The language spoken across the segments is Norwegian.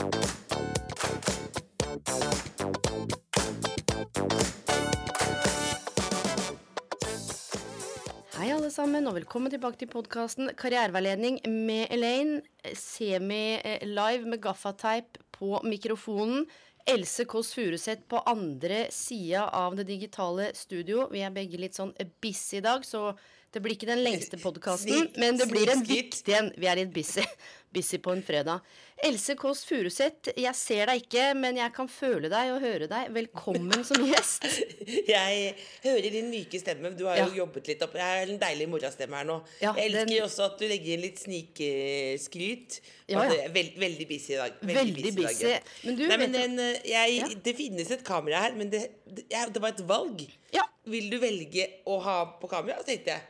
Hei, alle sammen, og velkommen tilbake til podkasten Karriereveiledning med Elaine. Semi-live med gaffateip på mikrofonen. Else Kåss Furuseth på andre sida av det digitale studio. Vi er begge litt sånn busy i dag, så det blir ikke den lengste podkasten, men det blir en viktig en. Vi er litt busy. Busy på en fredag. Else Kåss Furuseth, jeg ser deg ikke, men jeg kan føle deg og høre deg. Velkommen som gjest. Jeg hører din myke stemme. Du har jo jobbet litt opp Jeg har en deilig morgenstemme her nå. Ja, jeg elsker den- også at du legger inn litt snikskryt. Ja, ja. veld, veldig busy i dag. Veldig veldig busy. busy. Men du, Nei, men den, eh, jeg, Ja. Det finnes et kamera her, men det, det, ja, det var et valg. Ja. Vil du velge å ha på kamera? Tenkte jeg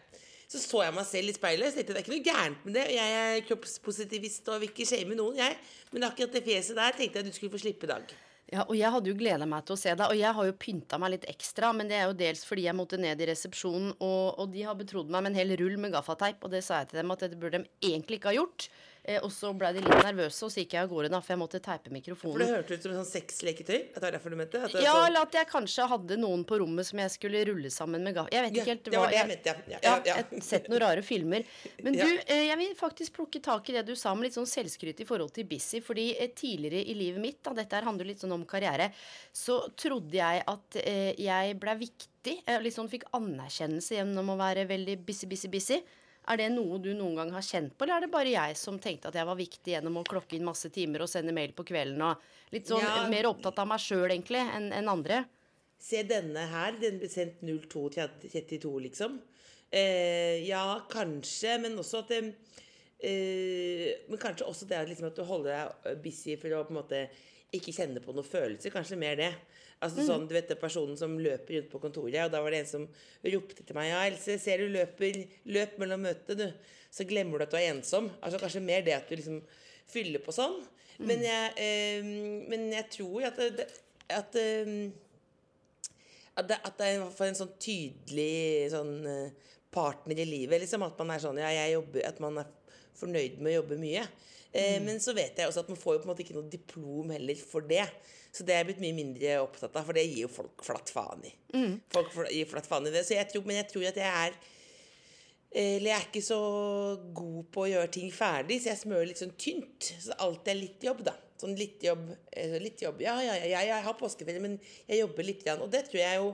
så så jeg meg selv i speilet. og tenkte Det er ikke noe gærent med det. Jeg er kroppspositivist og vil ikke shame noen, jeg. Men akkurat det fjeset der tenkte jeg du skulle få slippe i dag. Ja, og jeg hadde jo gleda meg til å se deg, og jeg har jo pynta meg litt ekstra, men det er jo dels fordi jeg måtte ned i resepsjonen, og, og de har betrodd meg med en hel rull med gaffateip, og det sa jeg til dem at dette burde de egentlig ikke ha gjort. Eh, og så ble de litt nervøse, og så gikk jeg av gårde, da, for jeg måtte teipe mikrofonen. For det hørtes ut som sånn sexleketøy. At det var derfor du mente? At det Ja, sånn- eller at jeg kanskje hadde noen på rommet som jeg skulle rulle sammen med gaffel. Jeg vet ikke helt hva. det var det jeg mente, ja. Jeg har sett noen rare filmer. Men du, eh, jeg vil faktisk plukke tak i det du sa med litt sånn selvskryt i forhold til Busy. Fordi eh, tidligere i livet mitt, da, dette her handler litt sånn om karriere, så trodde jeg at jeg ble viktig. Liksom fikk anerkjennelse gjennom å være veldig busy, busy, busy. Er det noe du noen gang har kjent på, eller er det bare jeg som tenkte at jeg var viktig gjennom å klokke inn masse timer og sende mail på kvelden og litt sånn Ja. mer opptatt av meg sjøl, egentlig, enn en andre? Se denne her. Den ble sendt 0232, liksom. Eh, ja, kanskje, men også at eh, Men kanskje også det at, liksom, at du holder deg busy for å på en måte ikke kjenne på noen følelser. Kanskje mer det. Altså sånn, du vet personen som løper rundt på kontoret, og da var det en som ropte til meg Ja, Else, ser du løper løp mellom møtene, du. Så glemmer du at du er ensom. Altså Kanskje mer det at du liksom fyller på sånn. Men, jeg, eh, men jeg tror at, det, at eh, at det, at det er i hvert fall en sånn tydelig sånn eh, partner i livet. Liksom, at man er sånn, ja, jeg jobber, at man er fornøyd med å jobbe mye. Eh, Men så vet jeg også at man får jo på en måte ikke noe diplom heller for det. Så det er jeg blitt mye mindre opptatt av, for det gir jo folk flatt faen i. Folk gir flatt faen i det. Så jeg tror, men jeg tror at jeg er eller jeg er ikke så god på å gjøre ting ferdig, så jeg smører litt sånn tynt. Så alltid er litt jobb, da. Sånn litt jobb. eh, Litt jobb. Ja, ja, ja, jeg har påskeferie, men jeg jobber litt. Og det tror jeg jo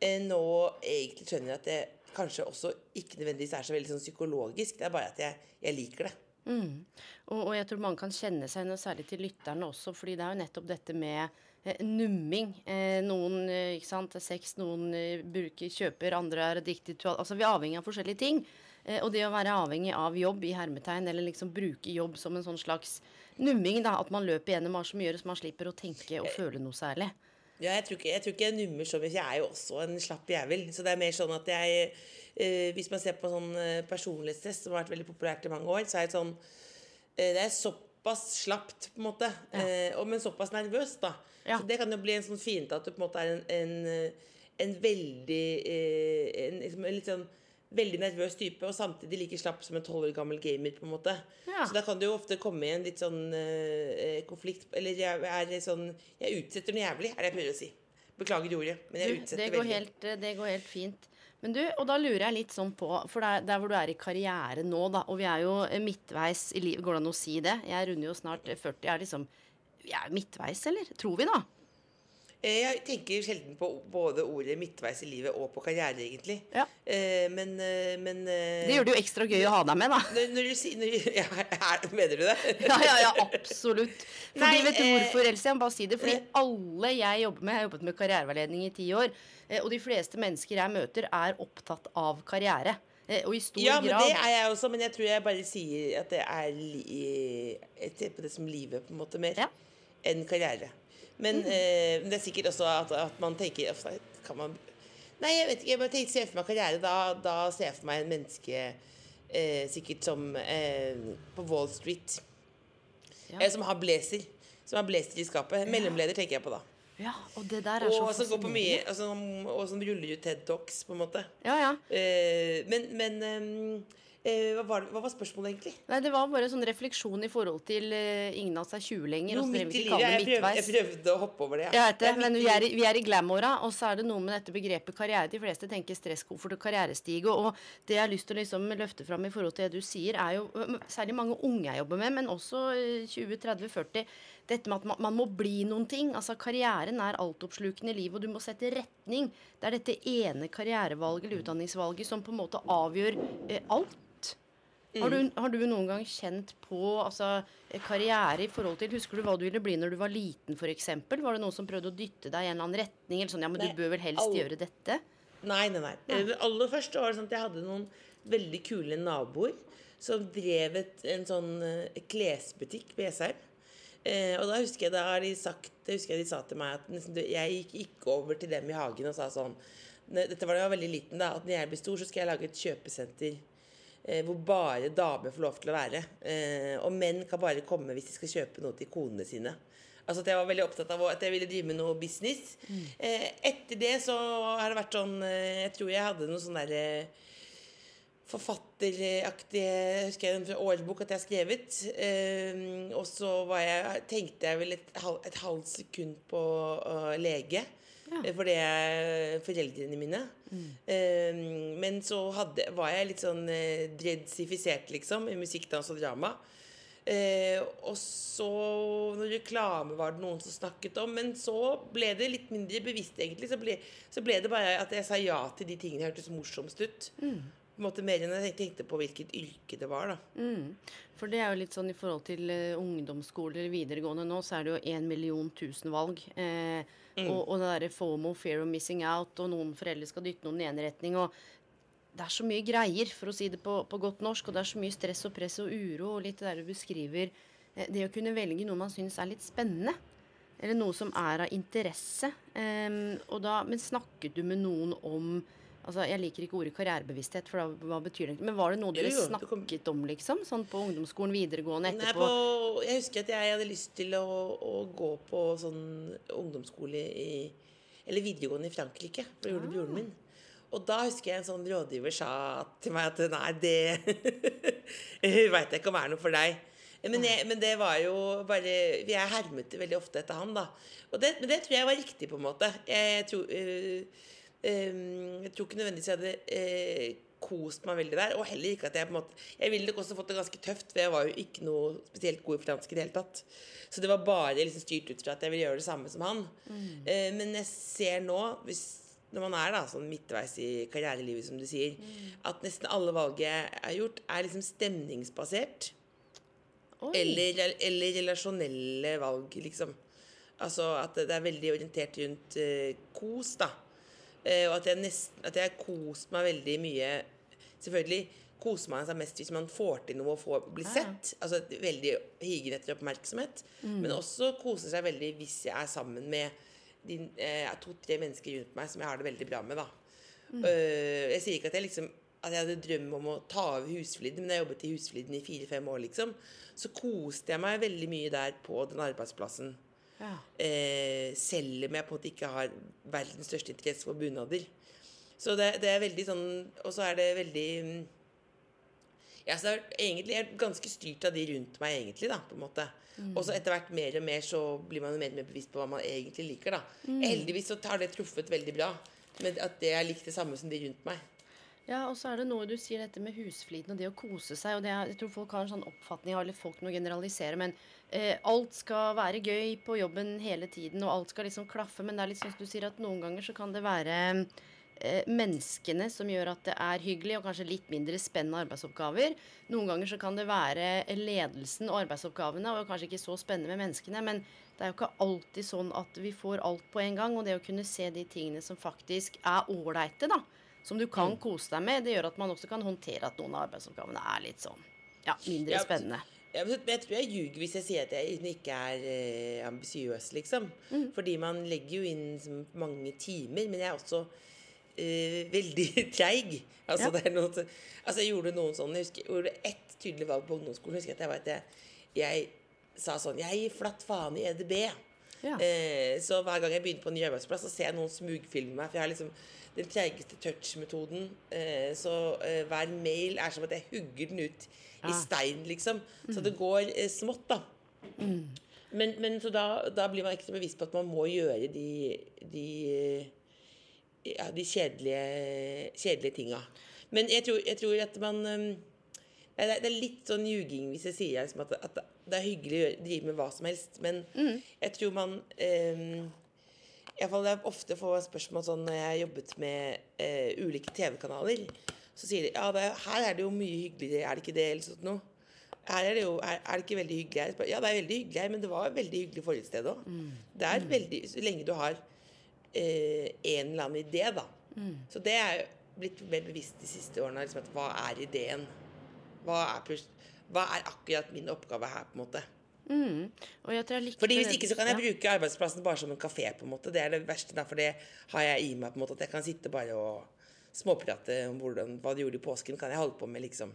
eh, nå egentlig skjønner at det kanskje også ikke nødvendigvis er så veldig sånn psykologisk. Det er bare at jeg, jeg liker det. Og, og jeg tror mange kan kjenne seg noe særlig til lytterne også, fordi det er jo nettopp dette med eh, numming. Eh, noen eh, ikke sant, er sex, noen eh, bruker, kjøper, andre er addicted to Altså vi er avhengig av forskjellige ting. Eh, og det å være avhengig av jobb i hermetegn, eller liksom bruke jobb som en sånn slags numming, da, at man løper gjennom har så mye å gjøre så man slipper å tenke og føle noe særlig. Ja, jeg tror ikke jeg, tror ikke jeg nummer så mye. Jeg er jo også en slapp jævel. Så det er mer sånn at jeg eh, Hvis man ser på sånn eh, personlighetstest, som har vært veldig populært i mange år, så er det sånn eh, Det er såpass slapt, på en måte. Eh, og, men såpass nervøst, da. Ja. Så det kan jo bli en sånn fiende at du på en måte er en, en, eh, en veldig eh, en, liksom, en litt sånn veldig nervøs type, og samtidig like slapp som en tolv år gammel gamer. på en måte Ja. Så da kan det jo ofte komme i en litt sånn eh, konflikt Eller jeg er sånn Jeg utsetter noe jævlig, er det jeg prøver å si. Beklager ordet, men jeg Du, utsetter det, går veldig. helt, eh, det går helt fint. Men du, og da lurer jeg litt sånn på For der, der hvor du er i karriere nå, da, og vi er jo eh, midtveis i livet, går det an å si det? Jeg runder jo snart 40. Jeg Er liksom Vi er midtveis, eller? Tror vi, da? Eh, Jeg tenker sjelden på både ordet midtveis i livet og på karriere, egentlig. Ja. Eh, men, eh, men Det gjør det jo ekstra gøy å ha deg med, da. når, når du sier ja, er- Mener du det? Ja, ja, ja, absolutt. Fordi, Nei, vet du hvorfor, Else? Jeg må bare si det. Fordi alle jeg jobber med, jeg har jobbet med karriereveiledning i ti år, og de fleste mennesker jeg møter, er opptatt av karriere. Og i stor Ja, men grad det er jeg også, men jeg tror jeg bare sier at det er Jeg ser på det som livet, på en måte, mer Ja. Enn karriere. Men eh, det er sikkert også at, at man tenker kan man Nei, jeg vet ikke. Jeg bare tenker, ser for meg karriere. Da, da ser jeg for meg en menneske eh, sikkert som eh, på Wall Street. Ja. Eh, som har blazer. Som har blazer i skapet. Mellomleder tenker jeg på da. Ja, og det der er Og så som går på mye og som, og som ruller ut TED Talks, på en måte. Ja, ja. Eh, men men ehm, eh, hva, var, hva var spørsmålet, egentlig? Nei, det var bare sånn refleksjon i forhold til uh, ingen av oss er 20 lenger. Jo, midt i livet. Jeg prøvde, jeg prøvde å hoppe over det. Jeg vet det, men vi er, i, vi er i glam-åra, og så er det noe med dette begrepet karriere. De fleste tenker stresskoffert og karrierestige. Og det jeg har lyst til å liksom løfte fram i forhold til det du sier, er jo særlig mange unge jeg jobber med, men også øh, 20-30-40. Dette med at man, man må bli noen ting. Altså Karrieren er altoppslukende i livet, og du må sette retning. Det er dette ene karrierevalget eller utdanningsvalget som på en måte avgjør eh, alt. Har, du, har du noen gang kjent på altså, eh, karriere i forhold til Husker du hva du ville bli når du var liten, f.eks.? Var det noen som prøvde å dytte deg i en eller annen retning? Eller sånn, ja, men Nei, du bør vel helst all... gjøre dette? Nei, nei, nei. nei. Aller først var det sånn at jeg hadde noen veldig kule naboer som drev en sånn eh, klesbutikk på Jessheim. Eh, og da husker jeg da har de sagt Det husker jeg de sa til meg at nesten, jeg gikk ikke over til dem i hagen og sa sånn Dette var da jeg var veldig liten, da. At når jeg blir stor, så skal jeg lage et kjøpesenter hvor bare damer får lov til å være. Eh, og menn kan bare komme hvis de skal kjøpe noe til konene sine. Altså at Jeg var veldig opptatt av at jeg ville drive med noe business. Eh, etter det så har det vært sånn eh, Jeg tror jeg hadde noe sånn derre forfatteraktige Jeg husker jeg en årbok at jeg har skrevet. Eh, og så jeg, tenkte jeg vel et, halv- et halvt sekund på lege. Eh, For det er foreldrene mine. Eh, men så hadde, var jeg litt sånn eh, dredsifisert, liksom, i musikk, dans og drama. Eh, og så Noe reklame var det noen som snakket om, men så ble det litt mindre bevisst, egentlig. Så ble, så ble det bare at jeg sa ja til de tingene hørtes morsomst ut. En måte Mer enn jeg tenkte på hvilket yrke det var. da For det er jo litt sånn i forhold til uh, ungdomsskoler videregående nå, så er det jo én million tusen valg. Eh, og, og det derre FOMO, fear of missing out, og noen foreldre skal dytte noen i en retning. og det er så mye greier, for å si det på, på godt norsk, og det er så mye stress og press og uro, og litt det der du beskriver eh, Det å kunne velge noe man syns er litt spennende, eller noe som er av interesse. Em, og da, men snakket du med noen om altså Jeg liker ikke ordet karrierebevissthet, for da, hva betyr det? Men var det noe dere Jo, jo, det kom- snakket om, liksom? Sånn på ungdomsskolen, videregående, Nei, etterpå? på, jeg husker at jeg hadde lyst til å, å gå på sånn ungdomsskole i Eller videregående i Frankrike. For det gjorde broren min. Og da husker jeg en sånn rådgiver sa til meg at nei, det veit jeg ikke om er noe for deg. Men, jeg, men det var jo bare Jeg hermet veldig ofte etter han, da. Og det, men det tror jeg var riktig, på en måte. Jeg tror, øh, jeg tror ikke nødvendigvis jeg hadde øh, kost meg veldig der. Og heller ikke at jeg på en måte Jeg ville nok også fått det ganske tøft, for jeg var jo ikke noe spesielt god i fransk i det hele tatt. Så det var bare liksom styrt ut fra at jeg ville gjøre det samme som han. Eh, men jeg ser nå, hvis, når man er da sånn midtveis i karrierelivet, som du sier, at nesten alle valg jeg har gjort, er liksom stemningsbasert. Eller, eller relasjonelle valg, liksom. Altså at det er veldig orientert rundt eh, kos, da. Eh, og at jeg nesten At jeg kost meg veldig mye Selvfølgelig koser man seg mest hvis man får til noe og får bli sett. Altså veldig higen etter oppmerksomhet. Men også koser seg veldig hvis jeg er sammen med eh, to-tre mennesker rundt meg som jeg har det veldig bra med, da. Eh, jeg sier ikke at jeg liksom at jeg hadde drøm om å ta over Husfliden, men jeg jobbet i Husfliden i fire-fem år, liksom. Så koste jeg meg veldig mye der på den arbeidsplassen. Ja. Eh, selv om jeg på en måte ikke har verdens største interesse for bunader. Så det, det er veldig sånn Og så er det veldig mm, ja, så er egentlig jeg er ganske styrt av de rundt meg, egentlig, da, på en måte. Og så etter hvert mer og mer så blir man mer og mer bevisst på hva man egentlig liker, da. Heldigvis så har det truffet veldig bra. Men at det er likt det samme som de rundt meg. Ja, og så er det noe du sier dette med husfliden og det å kose seg. og det Jeg tror folk har en sånn oppfatning av eller folk nå generaliserer, men alt skal være gøy på jobben hele tiden, og alt skal liksom klaffe. Men det er litt sånn som du sier at noen ganger så kan det være eh, menneskene som gjør at det er hyggelig, og kanskje litt mindre spennende arbeidsoppgaver. Noen ganger så kan det være ledelsen og arbeidsoppgavene, og kanskje ikke så spennende med menneskene. men det er jo ikke alltid sånn at vi får alt på en gang. Og det å kunne se de tingene som faktisk er ålreite, da. som du kan kose deg med. Det gjør at man også kan håndtere at noen av arbeidsoppgavene er litt sånn ja, mindre spennende. Ja, jeg tror jeg ljuger hvis jeg sier at jeg ikke er eh, ambisiøs, liksom. Mm. Fordi man legger jo inn mange timer. Men jeg er også eh, veldig treig. Altså, Ja. det er noe, altså, jeg gjorde noen sånne Jeg husker, jeg gjorde ett tydelig valg på ungdomsskolen. Jeg husker at jeg, jeg, jeg sa sånn Jeg gir flatt faen i EDB. Ja. Eh, så hver gang jeg begynner på en ny arbeidsplass, så ser jeg noen smugfilme meg. For jeg har liksom den treigeste touch-metoden. Eh, så eh, hver mail er som at jeg hugger den ut i Ah. stein, liksom. Så det går eh, smått, da. Men, men så da, da blir man ekstra bevisst på at man må gjøre de, de, eh, ja, de kjedelige, kjedelige tinga. Men jeg tror, jeg tror at man um, det er, det er litt sånn ljuging hvis jeg sier liksom at, at det er hyggelig å drive med hva som helst. Men jeg tror man um, i hvert fall Det er ofte får spørsmål sånn når jeg har jobbet med eh, ulike TV-kanaler. Så sier de ja, det, er- her er det jo mye hyggeligere, er det ikke det? eller sånt noe? Her er det jo, er, er det ikke veldig hyggelig her? Ja, det er veldig hyggelig her, men det var veldig hyggelig forrige sted òg. Det er veldig, Så lenge du har eh, en eller annen idé, da. Så det er jo blitt mer bevisst de siste årene. Liksom, at hva er ideen? Hva er, hva er akkurat min oppgave her, på en måte? Likte Fordi Hvis ikke så kan jeg ja. bruke arbeidsplassen bare som en kafé. på en måte Det er det verste, da, for det har jeg i meg. på en måte At jeg kan sitte bare og småprate om hvordan, hva du gjorde i påsken. Kan jeg holde på med liksom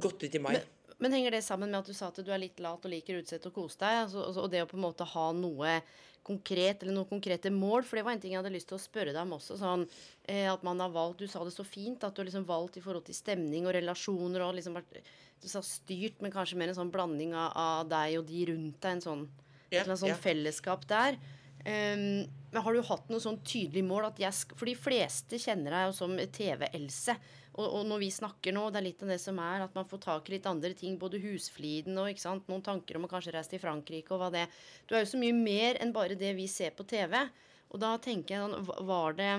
godt ut i mai. Men henger det sammen med at du sa at du er litt lat og liker utsett og kose deg? Altså, altså, og det å på en måte ha noe konkret, eller noen konkrete mål? For det var en ting jeg hadde lyst til å spørre deg om også. Sånn, eh, at man har valgt, Du sa det så fint, at du har liksom valgt i forhold til stemning og relasjoner og liksom vært Du sa styrt, men kanskje mer en sånn blanding av, av deg og de rundt deg. En sånn, yeah, et sånn yeah. fellesskap der. Um, men har du hatt noe sånn tydelig mål at jeg sk For de fleste kjenner deg jo som TV-Else. Og, og når vi snakker nå, det er litt av det som er at man får tak i litt andre ting. Både husfliden og noen tanker om å kanskje reise til Frankrike og hva det Du er jo så mye mer enn bare det vi ser på TV. Og da tenker jeg sånn Var det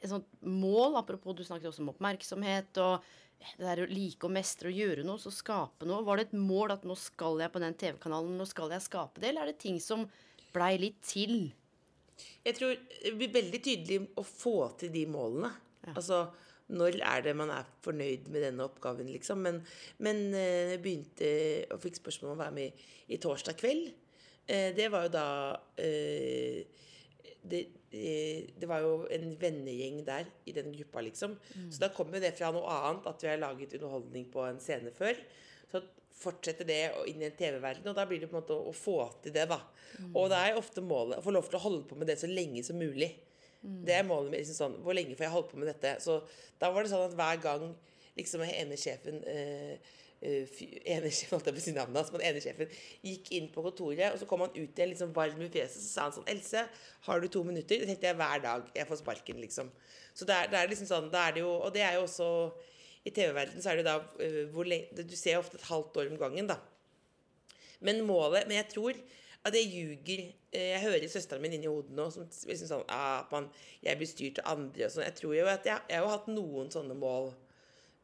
et sånt mål, apropos du snakket også om oppmerksomhet og det der å like å mestre og gjøre noe, så skape noe. Var det et mål at nå skal jeg på den TV-kanalen, nå skal jeg skape det, eller er det ting som blei litt til? Jeg tror det blir veldig tydelig å få til de målene. Altså, når er det man er fornøyd med denne oppgaven, liksom? Men, men eh, jeg begynte og fikk spørsmål om å være med i, i Torsdag kveld. Eh, det var jo da eh, det, det var jo en vennegjeng der i den gruppa, liksom. Så da kommer det fra noe annet, at vi har laget underholdning på en scene før. Så fortsetter det inn i en TV-verden, og da blir det på en måte å, få til det, da. Og det er ofte målet å få lov til å holde på med det så lenge som mulig. Det er målet med liksom sånn Hvor lenge får jeg holde på med dette? Så da var det sånn at hver gang liksom ene sjefen eh, eh, men ene sjefen gikk inn på kontoret, og så kom han ut igjen liksom varm i fjeset, så sa han sånn Else, har du to minutter? Det tenkte jeg hver dag. Jeg får sparken, liksom. Så det er, det er liksom sånn da er det jo, Og det er jo også I TV-verdenen så er det da eh, hvor lenge Du ser ofte et halvt år om gangen, da. Men målet Men jeg tror at jeg ljuger eh, Jeg hører søsteren min inni hodet nå som liksom sånn ah, man, Jeg blir styrt av andre og sånn. Jeg tror jo at jeg, jeg har jo hatt noen sånne mål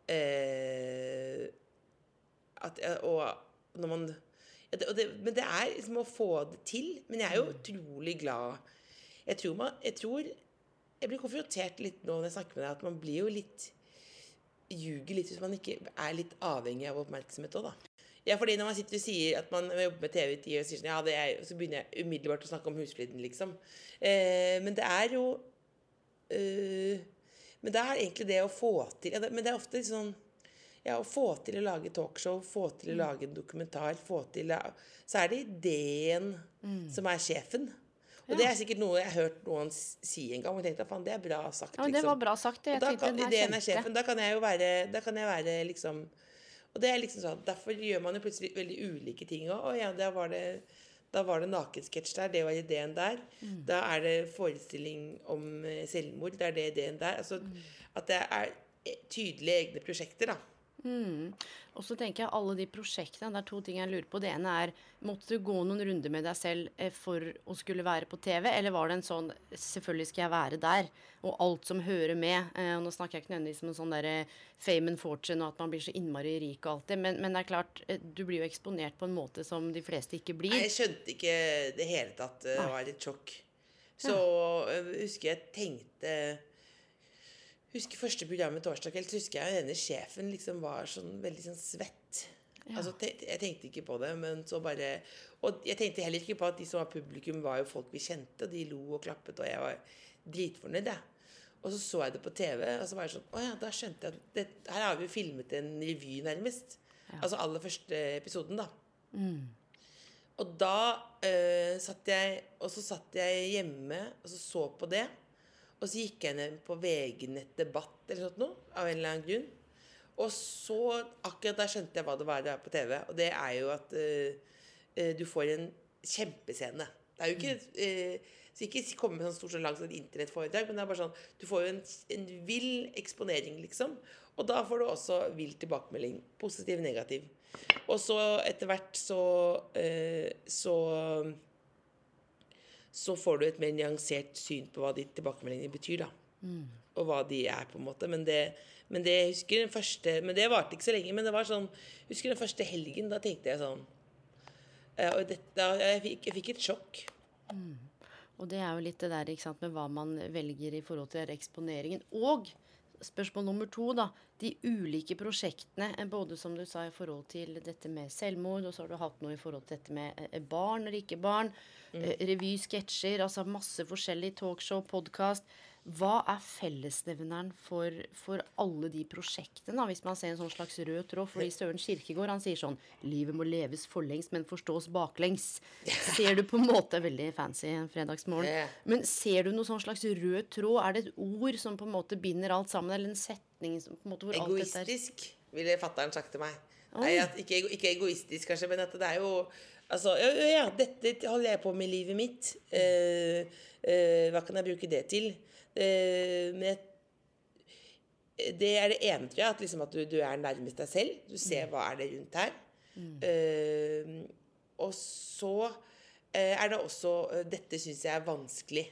eh, at, Og når man og det, Men det er liksom å få det til. Men jeg er jo utrolig glad Jeg tror man Jeg tror Jeg blir konfrontert litt nå når jeg snakker med deg, at man blir jo litt ljuger litt hvis man ikke er litt avhengig av oppmerksomhet òg, da. Ja, fordi når man sitter og sier at man jobber med TV i ti år, og sier sånn, ja, det er, så begynner jeg umiddelbart å snakke om husfliden, liksom. Eh, men det er jo eh, Men det er egentlig det å få til ja, det, Men det er ofte sånn ja, å få til å lage talkshow, få til å lage en dokumentar, få til Så er det ideen som er sjefen. Og det er sikkert noe jeg har hørt noen si en gang. Og tenkte, faen, det er bra sagt. Ja, det liksom. var bra sagt. Jeg Da kan, ideen er sjefen. Da kan jeg jo være, da kan jeg være liksom Og det er liksom sånn Derfor gjør man jo plutselig veldig ulike ting òg. Å ja, da var det da var det nakensketsj der. Det var ideen der. Mm. Da er det forestilling om eh, selvmord. Det er det ideen der. Altså Mm. at det er eh, tydelige egne prosjekter, da. Og så tenker jeg alle de prosjektene, det er to ting jeg lurer på. Det ene er, måtte du gå noen runder med deg selv eh, for å skulle være på TV, eller var det en sånn, selvfølgelig skal jeg være der, og alt som hører med. Eh, og nå snakker jeg ikke nødvendigvis om en sånn der eh, fame and fortune, og at man blir så innmari rik og alt det, men, men det er klart, eh, du blir jo eksponert på en måte som de fleste ikke blir. Nei, Jeg skjønte ikke det hele tatt. Det var litt sjokk. Så jeg husker jeg tenkte husker første programmet torsdag kveld, så husker jeg denne sjefen liksom var sånn veldig sånn svett. Altså, te jeg tenkte ikke på det, men så bare Og jeg tenkte heller ikke på at de som var publikum, var jo folk vi kjente, og de lo og klappet, og jeg var dritfornøyd, jeg. Og så så jeg det på TV, og så var jeg sånn Å ja, da skjønte jeg at det, her har vi jo filmet en revy, nærmest. Altså aller første episoden, da. Og da eh, satt jeg Og så satt jeg hjemme og så så på det. Og så gikk jeg ned på VG-nett debatt eller sånt noe, av en eller annen grunn. Og så, akkurat da skjønte jeg hva det var det er på TV. Og det er jo at uh, du får en kjempescene. Det er jo ikke uh, Så ikke komme med sånn stort så langt et internettforedrag, men det er bare sånn Du får jo en, en vill eksponering, liksom. Og da får du også vill tilbakemelding. Positiv, negativ. Og så etter hvert så Så så får du et mer nyansert syn på hva de tilbakemeldingene betyr, da. Og hva de er, på en måte. Men det, men det jeg husker den første Men det varte ikke så lenge. Men det var sånn jeg husker den første helgen. Da tenkte jeg sånn eh, Og det, da, jeg, fikk, jeg fikk et sjokk. Og det er jo litt det der ikke sant, med hva man velger i forhold til eksponeringen. Og spørsmål nummer to, da. De ulike prosjektene, eh, både som du sa i forhold til dette med selvmord, og så har du hatt noe i forhold til dette med eh, barn eller ikke barn. Mm. Revy, sketsjer, altså masse forskjellig talkshow, podkast. Hva er fellesnevneren for, for alle de prosjektene, hvis man ser en sånn slags rød tråd? Fordi Søren Kirkegård han sier sånn Livet må leves forlengs, men forstås baklengs. Ser du på en måte Veldig fancy en fredagsmorgen. Men ser du noen sånn slags rød tråd? Er det et ord som på en måte binder alt sammen, eller en setning som på en måte hvor alt dette er Egoistisk, ville fatter'n sagt til meg. Nei, at, ikke, ikke egoistisk, kanskje, men at det er jo Altså, ja, ja, ja, dette holder jeg på med i livet mitt. Eh, eh, hva kan jeg bruke det til? Eh, jeg det er det ene, tror jeg, at, liksom at du, du er nærmest deg selv. Du ser hva er det rundt her. Eh, og så uh, er det også uh, Dette syns jeg er vanskelig.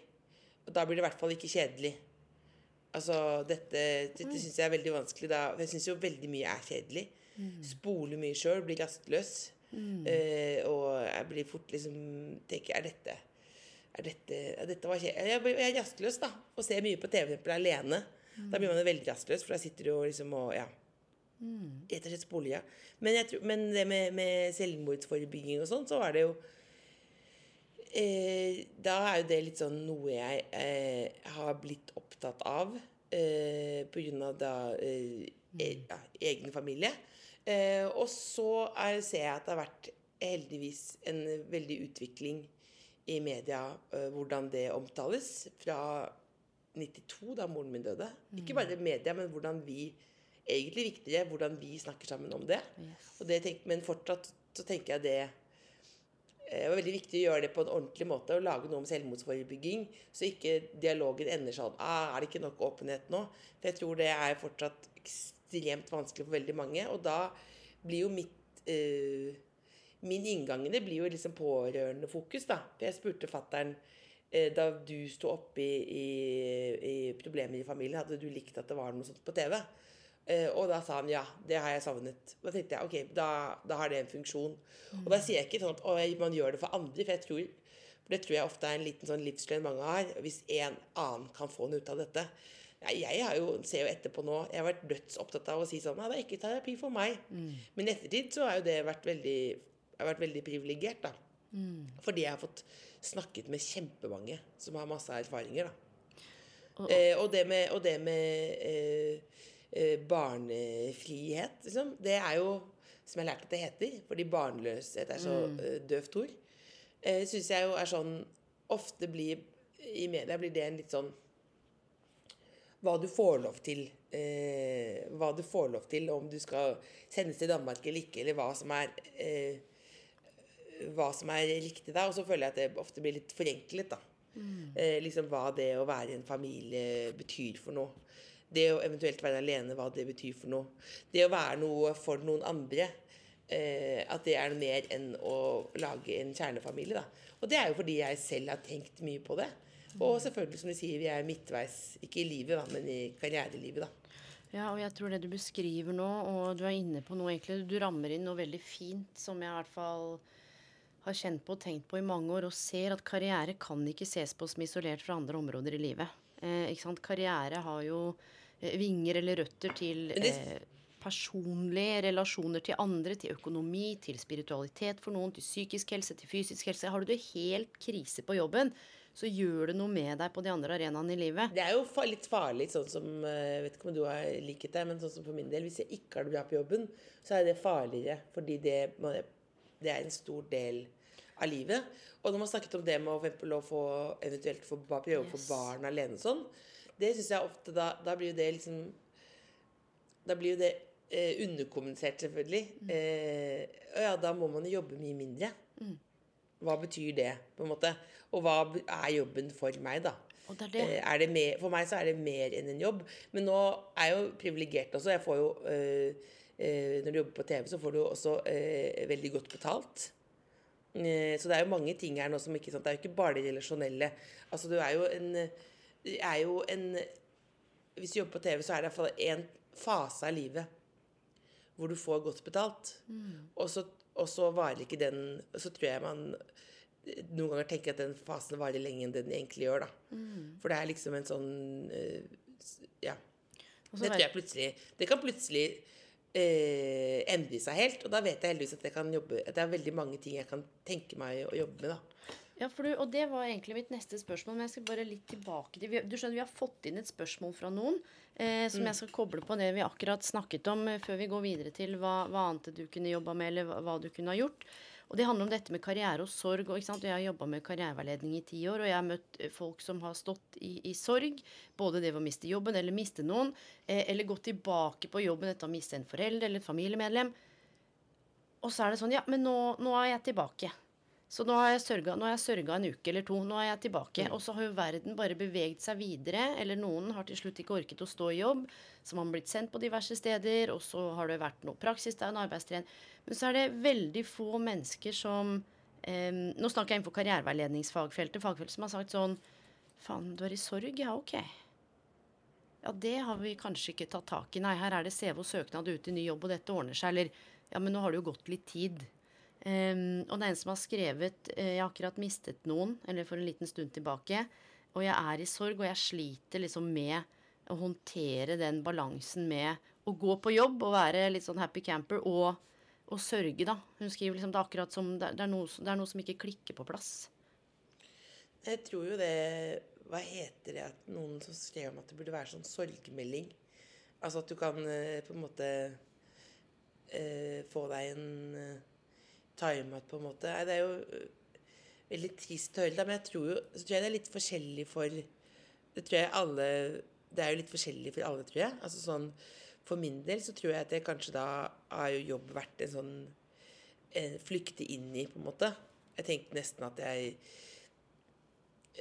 Og da blir det i hvert fall ikke kjedelig. Altså, dette, dette syns jeg er veldig vanskelig. Da. for Jeg syns jo veldig mye er kjedelig. Spoler mye sjøl, blir rastløs. Eh, og jeg blir fort liksom Tenker, er dette er dette, er dette var kjedelig? Jeg, er rastløs, da. Og ser mye på TV for alene. alene. Da blir man jo veldig rastløs, for da sitter du og liksom og Ja. Rett og slett spoler. Men, jeg tror, men det med, med selvmordsforebygging og sånn, så var det jo eh, Da er jo det litt sånn noe jeg eh, har blitt opptatt av eh, av da eh, mm. ja, egen familie. Eh, og så er, ser jeg at det har vært heldigvis en veldig utvikling i media eh, hvordan det omtales. Fra 92, da moren min døde. Ikke bare media, men hvordan vi Egentlig viktigere hvordan vi snakker sammen om det. Yes. Og det tenk, men fortsatt så tenker jeg det eh, det var veldig viktig å gjøre det på en ordentlig måte og lage noe om selvmordsforebygging, så ikke dialogen ender sånn ah, Er det ikke nok åpenhet nå? For jeg tror det er fortsatt ekstremt vanskelig for veldig mange. Og da blir jo mitt eh, Min inngang i det blir jo liksom pårørendefokus, da. For jeg spurte fattern eh, da du sto oppe i, i, i problemer i familien, hadde du likt at det var noe sånt på TV? Eh, og da sa han ja, det har jeg savnet. Da tenkte jeg ok, da, da har det en funksjon. Og da sier jeg ikke sånn at «Å, man gjør det for andre, for jeg tror for det tror jeg ofte er en liten sånn livsløgn mange har. Hvis en annen kan få noe ut av dette. Jeg har jo, ser jo etterpå nå Jeg har vært dødsopptatt av å si sånn Nei, det er ikke terapi for meg. Men i ettertid så har jo det vært veldig Jeg har vært veldig privilegert, da. Fordi jeg har fått snakket med kjempemange som har masse erfaringer, da. Og- Eh, og det med, og det med eh, eh, barnefrihet, liksom, det er jo som jeg har lært at det heter, fordi barnløshet er så mm. døvt ord, eh, syns jeg jo er sånn Ofte blir i media blir det en litt sånn hva du får lov til. Eh, hva du får lov til, om du skal sendes til Danmark eller ikke, eller hva som er eh, hva som er riktig da. Og så føler jeg at det ofte blir litt forenklet, da. Eh, liksom hva det å være en familie betyr for noe. Det å eventuelt være alene, hva det betyr for noe. Det å være noe for noen andre. Eh, at det er noe mer enn å lage en kjernefamilie, da. Og det er jo fordi jeg selv har tenkt mye på det. Og selvfølgelig, som du sier, vi er midtveis, ikke i livet, da, men i karrierelivet, da. Ja, og jeg tror det du beskriver nå, og du er inne på noe egentlig Du rammer inn noe veldig fint som jeg i hvert fall har kjent på og tenkt på i mange år, og ser at karriere kan ikke ses på som isolert fra andre områder i livet. Eh, ikke sant? Karriere har jo eh, vinger eller røtter til eh, personlige relasjoner til andre, til økonomi, til spiritualitet for noen, til psykisk helse, til fysisk helse. Har du det helt krise på jobben, så gjør det noe med deg på de andre arenaene i livet. Det er jo litt farlig, sånn som eh, Jeg vet ikke om du har liket det, men sånn som for min del Hvis jeg ikke har det bra på jobben, så er det farligere. Fordi det, det er en stor del av livet. Og når man snakket om det med å, for eksempel, å få, eventuelt få prøve å få barn alene og sånn, det syns jeg ofte da, da blir jo det liksom Da blir jo det eh, underkommunisert, selvfølgelig. Eh, og ja, da må man jo jobbe mye mindre. Hva betyr det, på en måte? Og hva er jobben for meg, da? Det er det. Eh, er det mer, for meg så er det mer enn en jobb. Men nå er jeg jo privilegert også. Jeg får jo øh, øh, Når du jobber på TV, så får du også øh, veldig godt betalt. Eh, så det er jo mange ting her nå som ikke sant, Det er jo ikke bare det relasjonelle. Altså du er jo en er jo en Hvis du jobber på TV, så er det i hvert fall en fase av livet hvor du får godt betalt. Og, så, og så varer ikke den Så tror jeg man noen ganger tenker at den fasen varer lenger enn den egentlig gjør. da. For det er liksom en sånn eh, Ja. Det tror jeg plutselig Det kan plutselig eh, endre seg helt. Og da vet jeg heldigvis at jeg kan jobbe At det er veldig mange ting jeg kan tenke meg å jobbe med. da. Ja, for du, og det var egentlig mitt neste spørsmål, men jeg skal bare litt tilbake til Du skjønner, vi har fått inn et spørsmål fra noen eh, som jeg skal koble på det vi akkurat snakket om, eh, før vi går videre til hva, hva annet du kunne jobba med, eller hva, hva du kunne ha gjort. Og det handler om dette med karriere og sorg. Og, og Jeg har jobba med karriereveiledning i ti år, og jeg har møtt eh, folk som har stått i, i sorg. Både det ved å miste jobben eller miste noen, eh, eller gått tilbake på jobben etter å ha mistet en forelder eller et familiemedlem. Og så er det sånn Ja, men nå, nå er jeg tilbake. Så nå har jeg sørga, en uke eller to. Nå er jeg tilbake. Og så har jo verden bare beveget seg videre. Eller noen har til slutt ikke orket å stå i jobb. Så man har blitt sendt på diverse steder. Og så har det vært noe praksis der, en arbeidstrening. Men så er det veldig få mennesker som eh, Nå snakker jeg innenfor karriereveiledningsfagfeltet. Fagfeltet som har sagt sånn Faen, du er i sorg? Ja, ok. Ja, det har vi kanskje ikke tatt tak i. Nei, her er det CV og søknad ut i ny jobb, og dette ordner seg. Eller ja, men nå har det jo gått litt tid. Ehm, og det er en som har skrevet eh, Jeg har akkurat mistet noen, eller for en liten stund tilbake. Og jeg er i sorg, og jeg sliter liksom med å håndtere den balansen med å gå på jobb og være litt sånn happy camper, og, og sørge, da. Hun skriver liksom det er akkurat som det, er noe, det er noe som ikke klikker på plass. Jeg tror jo det Hva heter det at noen som skrev om at det burde være sånn sorgmelding? Altså at du kan eh, på en måte eh, få deg en timeout, på en måte. Nei, det er jo eh, veldig trist å høre det, men jeg tror jo så tror jeg det er litt forskjellig for Det tror jeg alle Det er jo litt forskjellig for alle, tror jeg. Altså sånn For min del så tror jeg at det kanskje da har jo jobb vært en sånn en flykte inn i, på en måte. Jeg tenkte nesten at jeg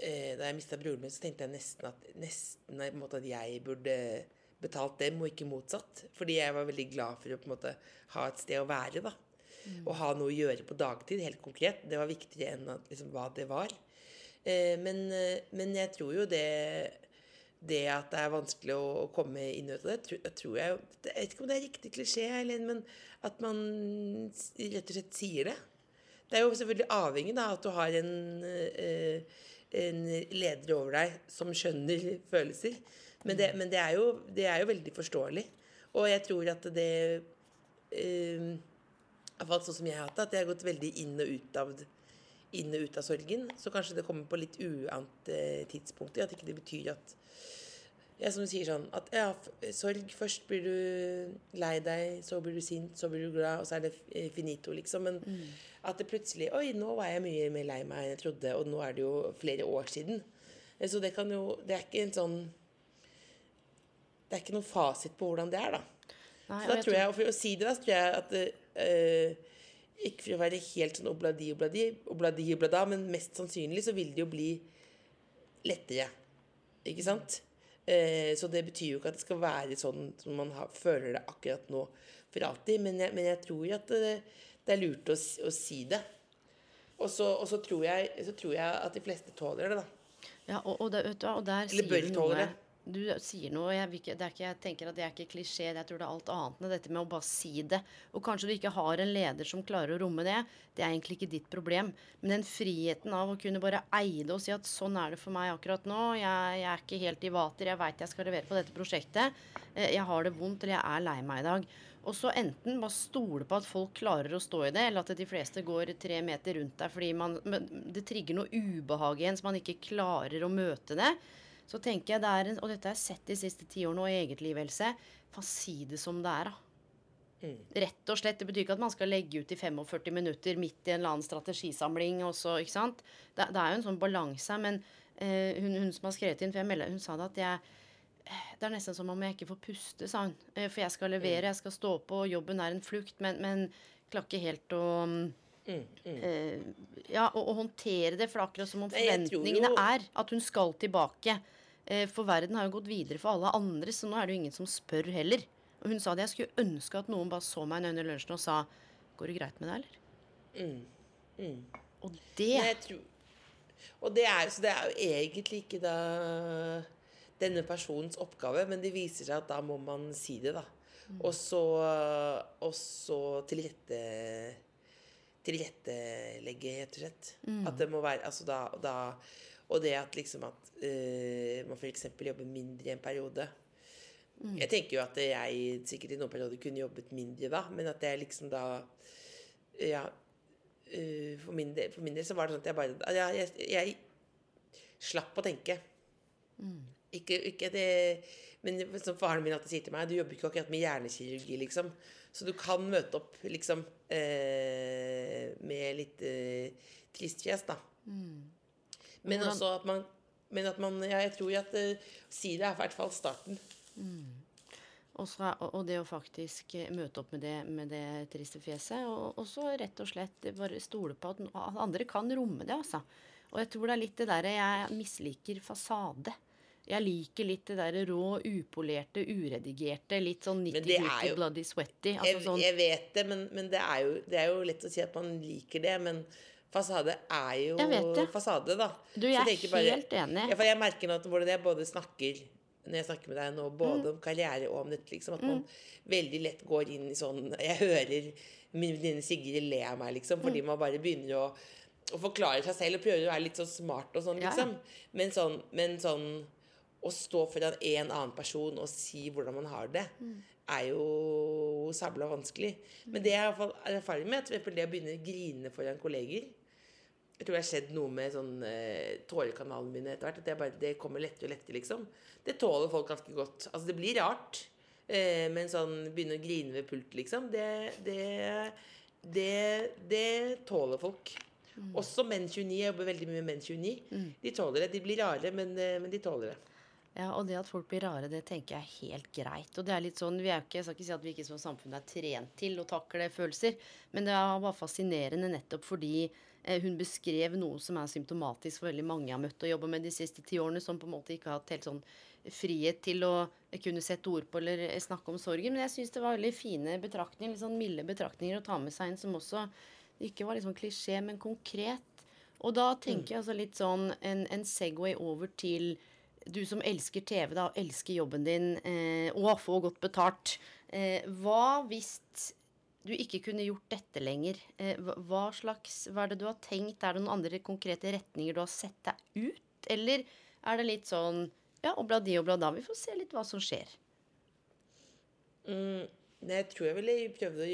eh, Da jeg mista broren min, så tenkte jeg nesten at nesten på en måte at jeg burde betalt dem, og ikke motsatt. Fordi jeg var veldig glad for å på en måte ha et sted å være. da. Og ha noe å gjøre på dagtid, helt konkret. Det var viktigere enn at, liksom, hva det var. Eh, men, eh, men jeg tror jo det det at det er vanskelig å, å komme inn ut av det, tror, jeg tror jeg Jeg vet ikke om det er riktig klisjé, Eileen, men at man rett og slett sier det. Det er jo selvfølgelig avhengig av at du har en, eh, en leder over deg som skjønner følelser. Men, det, men det, er jo, det er jo veldig forståelig. Og jeg tror at det eh, Iallfall sånn som jeg har hatt det, at jeg har gått veldig inn og ut av inn og ut av sorgen. Så kanskje det kommer på litt uant eh, tidspunkt. At ikke det betyr at ja, som du sier sånn at ja, sorg Først blir du lei deg, så blir du sint, så blir du glad, og så er det eh, finito, liksom. Men at det plutselig Oi, nå var jeg mye mer lei meg enn jeg trodde, og nå er det jo flere år siden. Eh, Så det kan jo Det er ikke en sånn Det er ikke noen fasit på hvordan det er, da. Nei, Så da tror jeg, og for å si det, da, så tror jeg at eh, Ikke for å være helt sånn obladi, obladi, obladi, oblada, men mest sannsynlig så vil det jo bli lettere. Ikke sant? Eh, så det betyr jo ikke at det skal være sånn som man har, føler det akkurat nå for alltid. Men jeg, men jeg tror at det, det er lurt å, å si det. Og så, og så, tror jeg, så tror jeg at de fleste tåler det, da. Ja, og, og, der, vet du, og der Eller bør tåle det. Du sier noe, jeg, ikke, ikke, jeg tenker at det er ikke klisjé, jeg tror det er alt annet enn dette med å bare si det. Og kanskje du ikke har en leder som klarer å romme det. Det er egentlig ikke ditt problem. Men den friheten av å kunne bare eie det og si at sånn er det for meg akkurat nå. Jeg, jeg er ikke helt i vater, jeg veit jeg skal levere på dette prosjektet. Eh, jeg har det vondt, eller jeg er lei meg i dag. Og så enten bare stole på at folk klarer å stå i det, eller at de fleste går tre meter rundt deg fordi man, det trigger noe ubehag i en så man ikke klarer å møte det så tenker jeg det er en, Og dette har jeg sett de siste ti årene og i eget liv, Else. Faen, si det som det er, da. Mm. Rett og slett. Det betyr ikke at man skal legge ut i 45 minutter midt i en eller annen strategisamling. Også, ikke sant? Det, det er jo en sånn balanse. Men eh, hun, hun, som har skrevet inn, for jeg melder, hun sa det at jeg det er nesten som om jeg ikke får puste, sa hun. Eh, for jeg skal levere, jeg skal stå på, jobben er en flukt, men, men klarer ikke helt å mm, mm. Uh, ja, å, å, håndtere det. For det er akkurat som om forventningene er at hun skal tilbake. Eh, for verden har jo gått videre for alle andre, så nå er det jo ingen som spør heller. Og hun sa det. Jeg skulle ønske at noen bare så meg under lunsjen og sa Går det greit med deg, eller? Mm. Mm. Og det tror, Og det er, så det er jo egentlig ikke da denne personens oppgave, men det viser seg at da må man si det, da. Mm. Og så, og så tilrette tilrettelegge, rett og slett. Mm. At det må være Altså da, da og det at liksom at uh, man f.eks. jobber mindre i en periode. Mm. Jeg tenker jo at jeg sikkert i noen perioder kunne jobbet mindre da, men at det liksom da Ja. Uh, for, min del, for, min del, så var det sånn at jeg bare ja, jeg, jeg, slapp å tenke. Mm. Ikke, ikke det Men som faren min alltid sier til meg, du jobber ikke akkurat med hjernekirurgi, liksom. Så du kan møte opp liksom eh, med litt eh, trist fjes, da. Mm. Men men også at man Men at man ja, Jeg tror jo at uh, si det er i hvert fall starten. Mm. Også, og det å faktisk eh, møte opp med det, med det triste fjeset. Og så rett og slett bare stole på at andre kan romme det, altså. Og jeg tror det er litt det derre Jeg misliker fasade. Jeg liker litt det der rå, upolerte, uredigerte, litt sånn nitty gritty, bloody sweaty. Altså jeg, sånn. jeg, vet det, men, men det, er jo, det, er jo, lett å si at man liker det. Men Fasade er jo fasade, da. Du, jeg er bare, helt enig. For jeg merker nå at hvordan jeg både snakker når jeg snakker med deg nå, både mm. om karriere og om dette, liksom, at man mm. veldig lett går inn i sånn Jeg hører min venninne Sigrid le av meg, liksom, fordi mm. man bare begynner å, å, forklare seg selv og prøver å være litt sånn smart og sånn, liksom. Ja. Men, sånn, men sånn å stå foran en annen person og si hvordan man har det, mm. er jo sabla vanskelig. Men det jeg har erfaring med, er det å begynne å grine foran kolleger jeg tror det har skjedd noe med sånn eh, tårekanalen min etter hvert. At det, bare, det kommer lettere og lettere, liksom. Det tåler folk ganske godt. Altså, det blir rart. Eh, men sånn begynne å grine ved pult, liksom, det, det, det, det tåler folk. Mm. Også menn 29. Jeg jobber veldig mye med menn 29. Mm. De tåler det. De blir rare, men, eh, men de tåler det. Ja, og det at folk blir rare, det tenker jeg er helt greit. Og det er litt sånn, vi er ikke, Jeg skal ikke si at vi ikke som samfunn er trent til å takle følelser, men det var fascinerende nettopp fordi Eh, hun beskrev noe som er symptomatisk for veldig mange jeg har møtt og jobba med de siste ti årene, som på en måte ikke har hatt helt sånn frihet til å kunne sette ord på eller snakke om sorgen. Men jeg syns det var veldig fine betraktninger, litt sånn milde betraktninger å ta med seg inn, som også ikke var liksom klisjé, men konkret. Og da tenker jeg altså litt sånn en, en Segway over til du som elsker TV, da, elsker jobben din eh, og får godt betalt. Eh, hva hvis du ikke kunne gjort dette lenger. Eh, hva slags, hva er det du har tenkt? Er det noen andre konkrete retninger du har sett deg ut? Eller er det litt sånn ja, obla di, obla da. Vi får se litt hva som skjer. Mm, jeg tror jeg ville prøvd å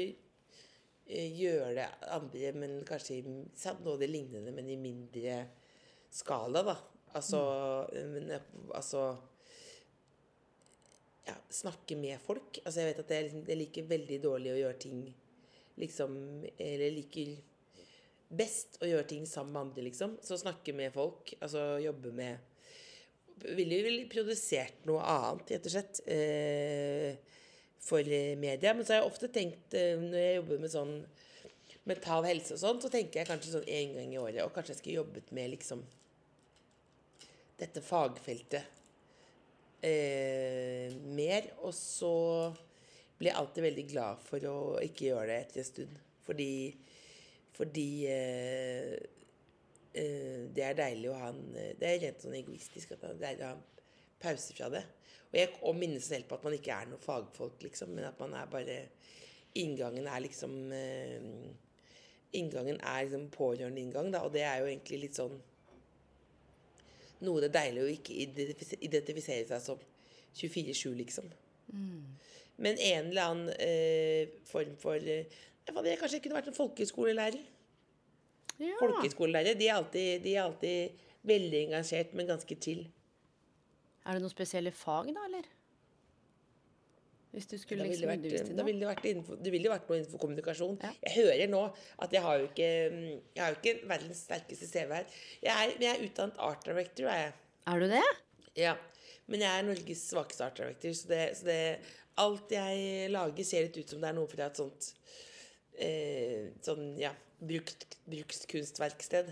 gjøre det andre, men kanskje noe av det lignende, men i mindre skala, da. Altså, mm. men, altså ja, snakke med folk. Altså jeg vet at jeg, liksom, jeg, liker veldig dårlig å gjøre ting liksom Eller liker best å gjøre ting sammen med andre, liksom. Så snakke med folk. Altså jobbe med Ville vel produsert noe annet, rett og slett. Eh, for media. Men så har jeg ofte tenkt, eh, når jeg jobber med sånn mental helse og sånn, så tenker jeg kanskje sånn én gang i året. Og kanskje jeg skulle jobbet med liksom dette fagfeltet eh, mer. Og så blir jeg alltid veldig glad for å ikke gjøre det etter en stund. Fordi, fordi eh, eh, det er deilig å ha en Det er rent sånn egoistisk at det er å ha en pause fra det. Og, jeg, og minnes selv på at man ikke er noe fagfolk, liksom, men at man er bare Inngangen er liksom eh, Inngangen er liksom pårørendeinngang, da, og det er jo egentlig litt sånn Noe det er deilig å ikke identifisere, seg som 24-7, liksom. Men en eller annen eh, form for eh, jeg vet, Jeg kanskje kunne vært en folkeskolelærer. Ja. Folkeskolelærere de, er alltid- de er alltid veldig engasjert, men ganske chill. Er det noen spesielle fag, da, eller? Hvis du skulle liksom vært, undervist i noe? ville det vært innenfor, det ville vært noe innenfor kommunikasjon. Ja. Jeg hører nå at jeg har jo ikke mm, Jeg har jo ikke verdens sterkeste CV her. Jeg er, jeg er utdannet art director, er jeg. Er du det? Ja. Men jeg er Norges svakeste art director, så det, så det Alt jeg lager, ser litt ut som det er noe fra et sånt eh, Sånn, ja brukt, Brukskunstverksted.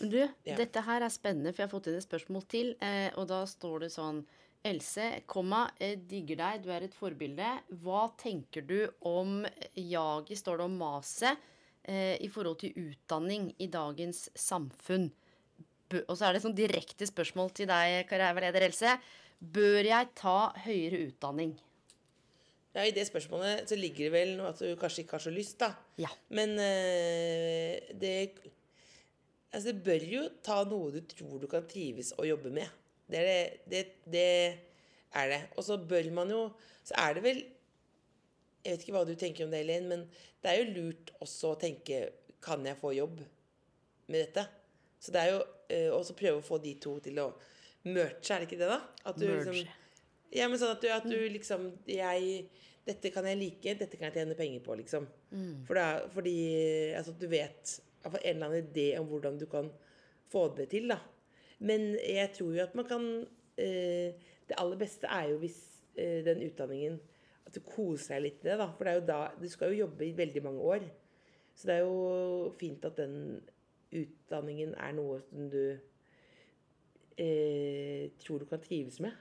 Du, Ja. dette her er spennende, for jeg har fått inn et spørsmål til. Eh, og da står det sånn Else, komma, jeg digger deg, du er et forbilde. Hva tenker du om jaget, står det om maset, eh, i forhold til utdanning i dagens samfunn? Og så er det sånn direkte spørsmål til deg, karriereleder Else. Bør jeg ta høyere utdanning? Ja, I det spørsmålet så ligger det vel noe at du kanskje ikke har så lyst, da. Ja. Men eh, det Altså, det bør jo ta noe du tror du kan trives å jobbe med. Det er det. Det, det er det. Og så bør man jo Så er det vel Jeg vet ikke hva du tenker om det, Elin, men det er jo lurt også å tenke Kan jeg få jobb med dette? Så det er jo Og også prøve å få de to til å merge, er det ikke det, da? At du Merge. liksom Ja, men sånn at du, at du liksom Jeg Dette kan jeg like, dette kan jeg tjene penger på, liksom. For da, fordi altså, du vet en eller annen idé om hvordan du kan få det til, da. Men jeg tror jo at man kan eh, Det aller beste er jo hvis eh, den utdanningen At du koser deg litt med det, da. For det er jo da Du skal jo jobbe i veldig mange år. Så det er jo fint at den utdanningen er noe som du eh, tror du kan trives med.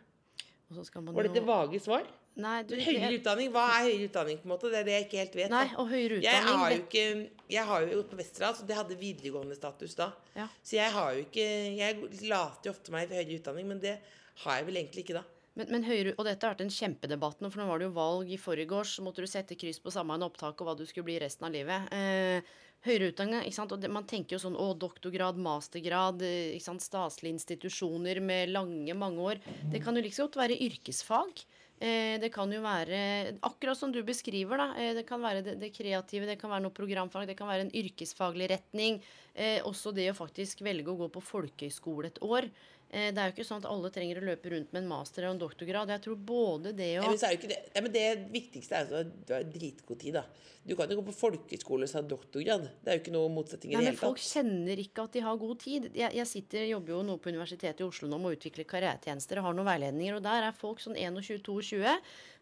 Og så skal man Var dette vage svar? Nei, du, Høyere jeg- utdanning, hva er høyere utdanning? på en måte? Det er det jeg ikke helt vet. Nei, og høyere Jeg har jo ikke Jeg har jo gått på Westerdal, så det hadde videregående status da. Ja. Så jeg har jo ikke Jeg later jo ofte meg til høyere utdanning, men det har jeg vel egentlig ikke da. Men, men høyere, og dette har vært en kjempedebatt nå, for nå var det jo valg i forgårs. Så måtte du sette kryss på samme en opptak og hva du skulle bli resten av livet. Eh, høyere utdanning, ikke sant? Og det, man tenker jo sånn å, doktorgrad, mastergrad, eh, ikke sant? staselige institusjoner med lange, mange år. Det kan jo like liksom godt være yrkesfag. Eh, det kan jo være akkurat som du beskriver, da. Eh, det kan være det, kreative, det kan være noe programfag, det kan være en yrkesfaglig retning. Eh, også det å faktisk velge å gå på folkehøyskole et år. Eh, det er jo ikke sånn at alle trenger å løpe rundt med en master eller en doktorgrad. Jeg tror både det Ja, og er det, det. Ja, men det viktigste er at du har dritgod tid, da. Du kan jo gå på folkehøyskole og ha doktorgrad. Det er jo ikke noe motsetning i det hele tatt. men folk kjenner ikke at de har god tid. Jeg, jeg sitter, jobber jo nå på Universitetet i Oslo nå med å utvikle karrieretjenester og har noen veiledninger, og der er folk sånn 21-22.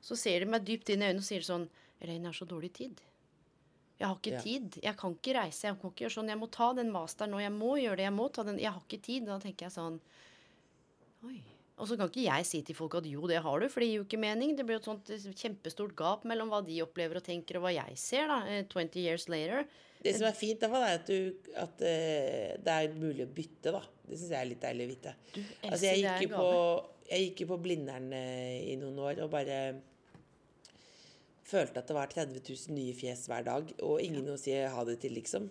Så ser de meg dypt inn i øynene og sier sånn Elaine, jeg har så dårlig tid. Jeg har ikke Ja. tid. Jeg kan ikke reise. Jeg kan ikke gjøre sånn. Jeg må ta den masteren nå. Jeg må gjøre det. Jeg må ta den. Jeg har ikke tid. Da tenker jeg sånn Oi. Og så kan ikke jeg si til folk at jo, det har du, for det gir jo ikke mening. Det blir jo et sånt eh, kjempestort gap mellom hva de opplever og tenker, og hva jeg ser, da. eh, 20 years later. Det som er fint, fall, er at, du, at eh, det er mulig å bytte, da. Det syns jeg er litt deilig å vite. Du, Altså, jeg gikk jo på, jeg gikk på Blindern eh, i noen år og bare følte at det var 30 000 nye fjes hver dag, og ingen å si ha det til, liksom.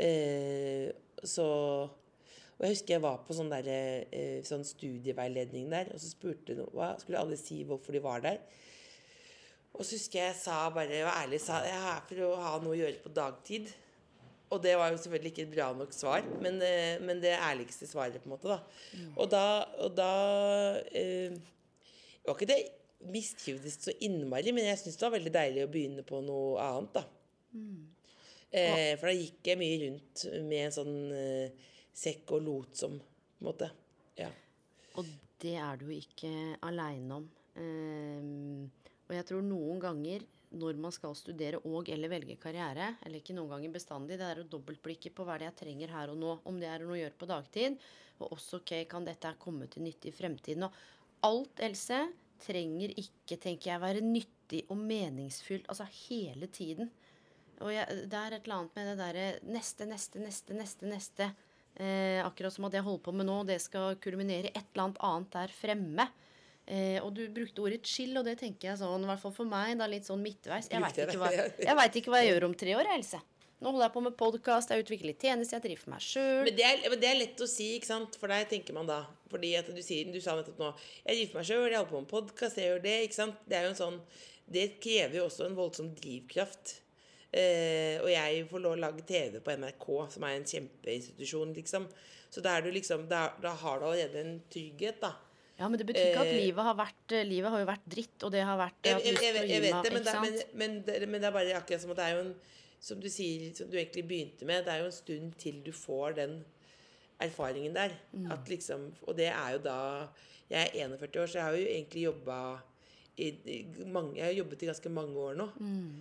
Eh, så Og jeg husker jeg var på sånn, der, eh, sånn studieveiledning der, og så spurte noe, skulle alle si hvorfor de var der. Og så husker jeg sa bare, var ærlig, sa jeg er her for å ha noe å gjøre på dagtid. Og det var jo selvfølgelig ikke et bra nok svar, men, eh, men det ærligste svaret, på en måte. da. Og da, og da eh, var ikke det mistrivdes så innmari, men jeg syntes det var veldig deilig å begynne på noe annet, da. Eh, for da gikk jeg mye rundt med en sånn eh, sekk og lot som, på en måte. Ja. Og det er du ikke aleine om. Eh, og jeg tror noen ganger når man skal studere og eller velge karriere, eller ikke noen ganger bestandig, det er å dobbeltblikke på hva det er jeg trenger her og nå. Om det er noe å gjøre på dagtid, og også ok, kan dette komme til nytte i fremtiden. Og alt, Else, trenger ikke, tenker jeg, være nyttig og meningsfylt altså hele tiden. Og jeg, det er et eller annet med det derre neste, neste, neste, neste, neste. Eh, akkurat som at jeg holder på med nå, det skal kulminere et eller annet annet der fremme. Eh, og du brukte ordet chill, og det tenker jeg sånn, i hvert fall for meg, da litt sånn midtveis. Jeg veit ikke, ikke hva jeg gjør om tre år, Else. Nå holder jeg på med podkast, jeg utvikler tjeneste, jeg driver for meg sjøl. Men det, men det er lett å si, ikke sant? For deg tenker man da. Fordi at du, sier, du sa nettopp nå Jeg driver for meg sjøl, jeg holder på med podkast, jeg gjør det. ikke sant? Det er jo en sånn Det krever jo også en voldsom drivkraft. Eh, og jeg får lov å lage TV på NRK, som er en kjempeinstitusjon, liksom. Så da, du liksom, da, da har du allerede en trygghet, da. Ja, men det betyr ikke at Eh, livet har vært eh, Livet har jo vært dritt, og det har vært Jeg, jeg, jeg, jeg vet det, men det, men, men, det, men det er bare akkurat som at det er jo en Som du sier, som du egentlig begynte med, det er jo en stund til du får den erfaringen der. Mm. At liksom, og det er jo da Jeg er 41 år, så jeg har jo egentlig jobba i, i mange, Jeg har jobbet i ganske mange år nå. Mm.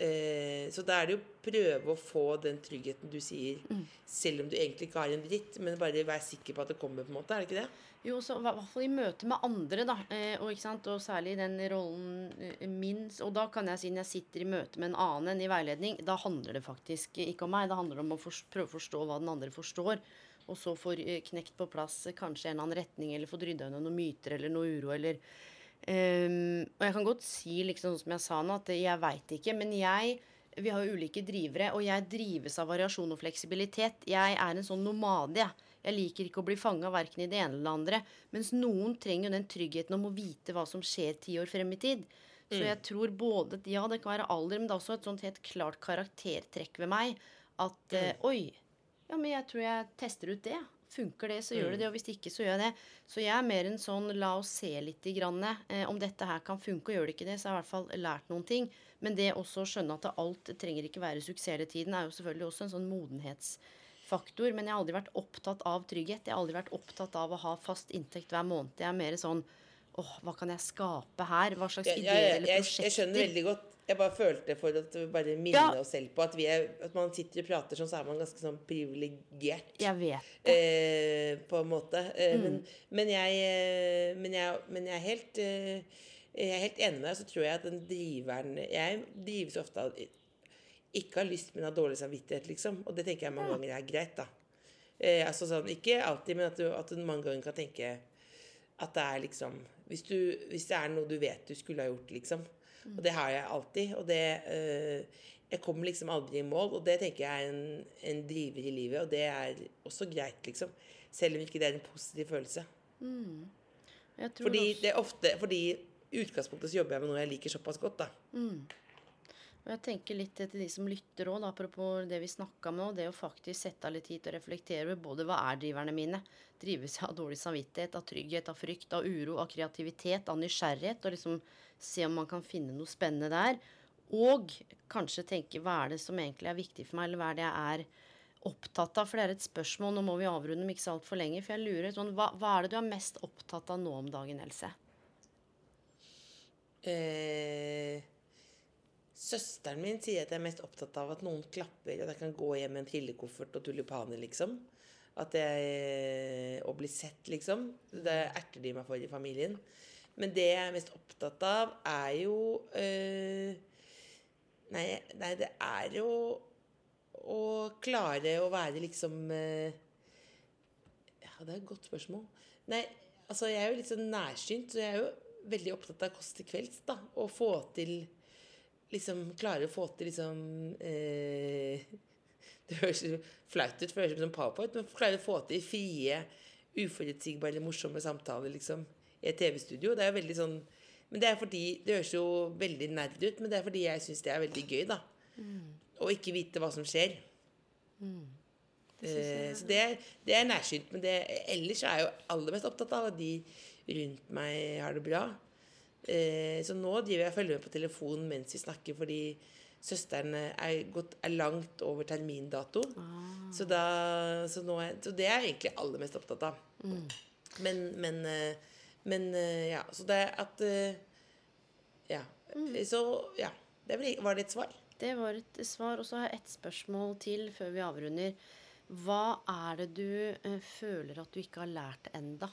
Eh, så da er det jo prøve å få den tryggheten du sier, Mm. selv om du egentlig ikke har en dritt, men bare være sikker på at det kommer, på en måte. Er det ikke det? Jo, så i hvert fall i møte med andre, da. Eh, og, og særlig den rollen eh, min. Og da kan jeg si når jeg sitter i møte med en annen enn i veiledning, da handler det faktisk ikke om meg. Det handler om å prøve å forstå hva den andre forstår. Og så få eh, knekt på plass eh, kanskje en annen retning, eller få rydda unna noen myter eller noe uro, eller Ehm, og jeg kan godt si liksom sånn som jeg sa nå, at jeg veit ikke. Men jeg Vi har jo ulike drivere, og jeg drives av variasjon og fleksibilitet. Jeg er en sånn nomade, jeg. Jeg liker ikke å bli fanga verken i det ene eller det andre. Mens noen trenger jo den tryggheten om å vite hva som skjer ti år frem i tid. Så jeg tror både Ja, det kan være alder, men det er også et sånt helt klart karaktertrekk ved meg. At uh, Oi, ja, men jeg tror jeg tester ut det. Funker det, så gjør det det. Og hvis ikke, så gjør jeg det. Så jeg er mer en sånn la oss se litt grann, eh, om dette her kan funke. Og gjør det ikke det, så har jeg i hvert fall lært noen ting. Men det også å skjønne at alt trenger ikke være suksess hele tiden, er jo selvfølgelig også en sånn modenhetsfaktor. Men jeg har aldri vært opptatt av trygghet. Jeg har aldri vært opptatt av å ha fast inntekt hver måned. Jeg er mer sånn åh, hva kan jeg skape her? Hva slags ideer eller prosjekter? jeg, prosjekter? jeg skjønner veldig godt. Jeg bare følte for å bare minne Ja. oss selv på at, vi er, at man sitter og prater sånn, så er man ganske sånn privilegert. Jeg vet. Eh, på en måte. Eh, Mm. men, men, jeg, eh, men, jeg, men jeg er helt eh, Jeg er helt enig med deg. Så tror jeg at den driveren Jeg drives ofte av ikke har lyst, men har dårlig samvittighet, liksom. Og det tenker jeg mange ganger er greit, da. Eh, altså sånn, Ikke alltid, men at du, at du mange ganger kan tenke at det er liksom hvis, du, hvis det er noe du vet du skulle ha gjort, liksom. Og det har jeg alltid. Og det eh, Jeg kommer liksom aldri i mål, og det tenker jeg er en, en driver i livet. Og det er også greit, liksom. Selv om ikke det er en positiv følelse. Tror Fordi det er ofte Fordi i utgangspunktet så jobber jeg med noe jeg liker såpass godt, da. Og jeg tenker litt til de som lytter òg, apropos det vi snakka om nå. Det å faktisk sette av litt tid til å reflektere over både hva er driverne mine. Drives jeg av dårlig samvittighet, av trygghet, av frykt, av uro, av kreativitet, av nysgjerrighet? Og liksom se om man kan finne noe spennende der. Og kanskje tenke hva er det som egentlig er viktig for meg, eller hva er det jeg er opptatt av? For det er et spørsmål, nå må vi avrunde om ikke så altfor lenge. For jeg lurer sånn, hva, hva er det du er mest opptatt av nå om dagen, Else? Eh, søsteren min sier at jeg er mest opptatt av at noen klapper, at jeg kan gå hjem med en trillekoffert og tulipaner, liksom. At jeg Og bli sett, liksom. Det erter de meg for i familien. Men det jeg er mest opptatt av, er jo øh, nei, nei, det er jo å klare å være liksom øh, Ja, det er et godt spørsmål. Nei, altså jeg er jo litt sånn nærsynt, så jeg er jo veldig opptatt av kost til kvelds, da. Å få til Liksom klarer å få til liksom eh, Det høres flaut ut, for det høres ut som powerpoint, men klarer å få til frie, uforutsigbare, morsomme samtaler, liksom, i et TV-studio. Det er jo veldig sånn Men det er fordi Det høres jo veldig nerd ut, men det er fordi jeg syns det er veldig gøy, da. Å ikke vite hva som skjer. Eh, så det det er nærsynt. Men det, ellers er jeg jo aller mest opptatt av at de rundt meg har det bra. Eh, så nå driver jeg og følger med på telefonen mens vi snakker, fordi søsteren er, gått, er langt over termindato. Så, da, så, nå er, så det er jeg egentlig aller mest opptatt av. Men, men, eh, men eh, ja. Så det er at Ja. Mm. Så ja. Det var det et svar? Det var et svar. Og så har jeg ett spørsmål til før vi avrunder. Hva er det du eh, føler at du ikke har lært enda?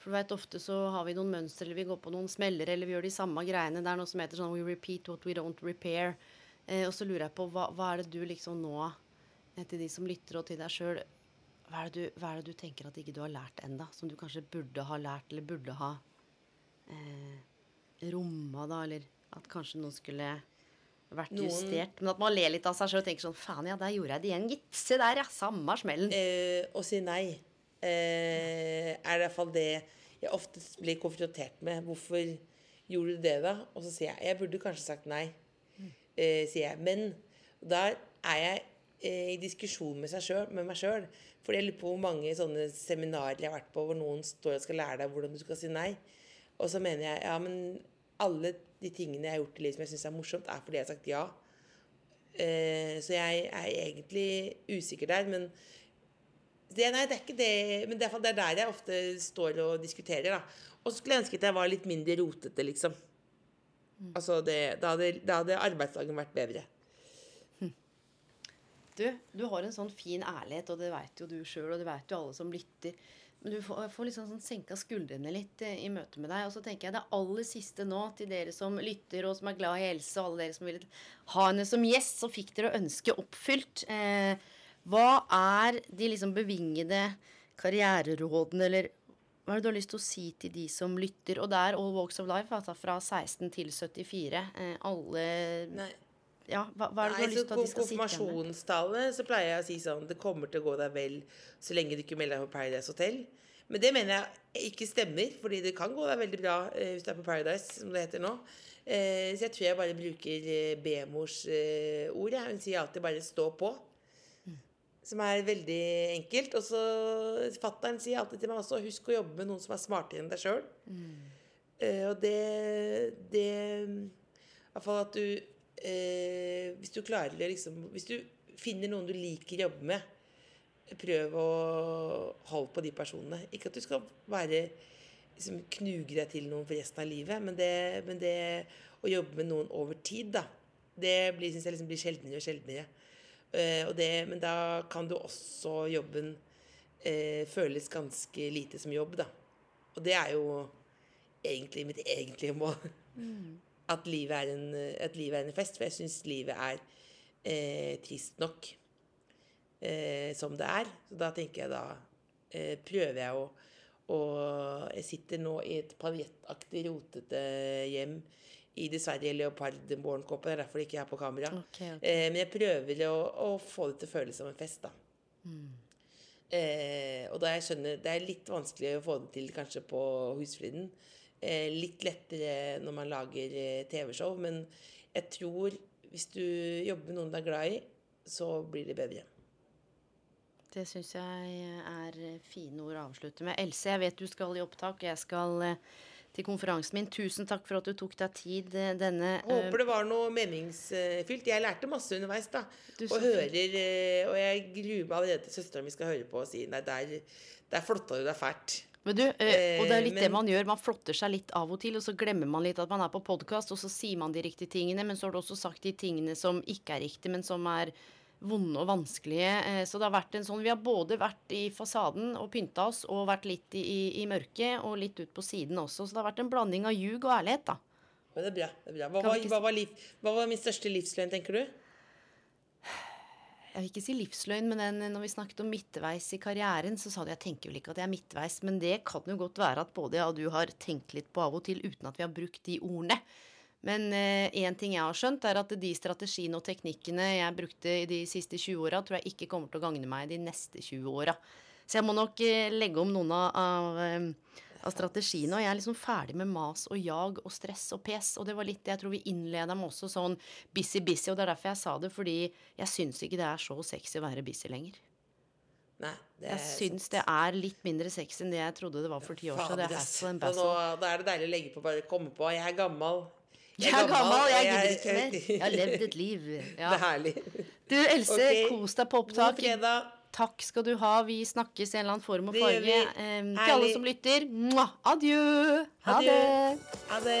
For du vet, Ofte så har vi noen mønstre, eller vi går på noen smeller, eller vi gjør de samme greiene. Det er noe som heter sånn We repeat what we don't repair. Eh, og så lurer jeg på, hva, hva er det du liksom nå, eh, til de som lytter og til deg sjøl, hva hva er det du tenker at ikke du har lært enda, som du kanskje burde ha lært, eller burde ha eh, romma, da, eller at kanskje noen skulle vært Noen- justert? Men at man ler litt av seg sjøl og tenker sånn Faen, ja, der gjorde jeg det igjen, gitt. Se der, ja. Samme smellen. Eh, å si nei eh, er i hvert fall det jeg oftest blir konfrontert med. Hvorfor gjorde du det, da? Og så sier jeg jeg burde kanskje sagt nei. Eh, sier jeg. Men da er jeg eh, i diskusjon med, seg selv, med meg sjøl. For jeg lurer på hvor mange sånne seminarer jeg har vært på hvor noen står og skal lære deg hvordan du skal si nei. Og så mener jeg ja, men alle de tingene jeg har gjort i livet som jeg syns er morsomt, er fordi jeg har sagt ja. Eh, så jeg er egentlig usikker der, men det, nei, det er ikke det. Men det er, er der jeg ofte står og diskuterer. da. Og så skulle jeg ønske at jeg var litt mindre rotete, liksom. Altså det, da, hadde, da hadde arbeidsdagen vært bedre. Du, du har en sånn fin ærlighet, og det veit jo du sjøl, og det veit jo alle som lytter. Men du får, får liksom sånn senka skuldrene litt eh, i møte med deg. Og så tenker jeg det aller siste nå, til dere som lytter, og som er glad i Else, og alle dere som ville ha henne som gjest, så fikk dere ønsket oppfylt. Eh, hva er de liksom bevingede karriererådene, eller hva er det du har lyst til å si til de som lytter? Og det er All Walks of Life, altså fra 16 til 74. Eh, alle Nei. Ja, hva, hva er det du Nei, har lyst til at de skal sitte igjen med? Konfirmasjonstale så pleier jeg å si sånn Det kommer til å gå deg vel så lenge du ikke melder deg på Paradise Hotel. Men det mener jeg ikke stemmer, fordi det kan gå deg veldig bra eh, hvis du er på Paradise, som det heter nå. Eh, så jeg tror jeg bare bruker eh, B-mors eh, ord. Hun sier alltid bare 'stå på'. Som er veldig enkelt. Og så Fattern sier alltid til meg også 'husk å jobbe med noen som er smartere enn deg sjøl'. Eh, og det, det I hvert fall at du eh, Hvis du klarer å liksom Hvis du finner noen du liker å jobbe med, prøv å holde på de personene. Ikke at du skal være liksom, knuge deg til noen for resten av livet, men det, men det å jobbe med noen over tid, da, det blir, synes jeg liksom blir sjeldnere og sjeldnere. Eh, og det, men da kan du også jobben eh, føles ganske lite som jobb, da. Og det er jo egentlig mitt egentlige mål. At, livet er en, at livet er en fest. For jeg syns livet er eh, trist nok eh, som det er. Så da tenker jeg da eh, prøver jeg å Og jeg sitter nå i et paljettaktig, rotete hjem i dessverre leopard morgenkåpe. Det er derfor det ikke er på kamera. Okay, okay. Eh, men jeg prøver å, å få det til å føles som en fest, da. Eh, og da jeg skjønner Det er litt vanskelig å få det til kanskje på Husfliden. Eh, litt lettere når man lager eh, TV-show, men jeg tror hvis du jobber med noen du er glad i, så blir det bedre. Det syns jeg er fine ord å avslutte med. Else, jeg vet du skal i opptak. Jeg skal eh, til konferansen min. Tusen takk for at du tok deg tid eh, denne eh, Håper det var noe meningsfylt. Jeg lærte masse underveis, da. Og hører eh, Og jeg gruer meg allerede til søstera mi skal høre på og si Nei, der, der flotta du deg fælt. Men du, og det er litt men, det man gjør. Man flotter seg litt av og til, og så glemmer man litt at man er på podkast, og så sier man de riktige tingene, men så har du også sagt de tingene som ikke er riktige, men som er vonde og vanskelige. Eh, så det har vært en sånn Vi har både vært i fasaden og pynta oss, og vært litt i, i, i mørket, og litt ut på siden også. Så det har vært en blanding av ljug og ærlighet, da. Men det er bra. det er bra. Hva, var, ikke hva, var liv, hva var min største livsløgn, tenker du? jeg vil ikke si livsløgn, men den, når vi snakket om midtveis i karrieren, så sa du jeg tenker vel ikke at jeg er midtveis, men det kan jo godt være at både jeg og du har tenkt litt på av og til uten at vi har brukt de ordene. Men én ting jeg har skjønt, er at de strategiene og teknikkene jeg brukte i de siste 20 åra, tror jeg ikke kommer til å gagne meg de neste 20 åra. Så jeg må nok eh, legge om noen av, av, eh, av strategiene. Og jeg er liksom ferdig med mas og jag og stress og pes. Og det var litt det jeg tror vi innleda med også, sånn busy-busy. Og det er derfor jeg sa det, fordi jeg syns ikke det er så sexy å være busy lenger. Nei, det Jeg syns det er litt mindre sexy enn det jeg trodde det var for ti år siden. Det er nå, da er det deilig å legge på bare komme på. Jeg er gammel. Jeg er gammel, jeg gidder ikke mer. Jeg har levd et liv. Det er herlig. Du, Else, okay. kos deg på opptak. Takk skal du ha. Vi snakkes i en eller annen form og farge. Eh, til alle som lytter, mwah, adjø. Ha det. Ha det.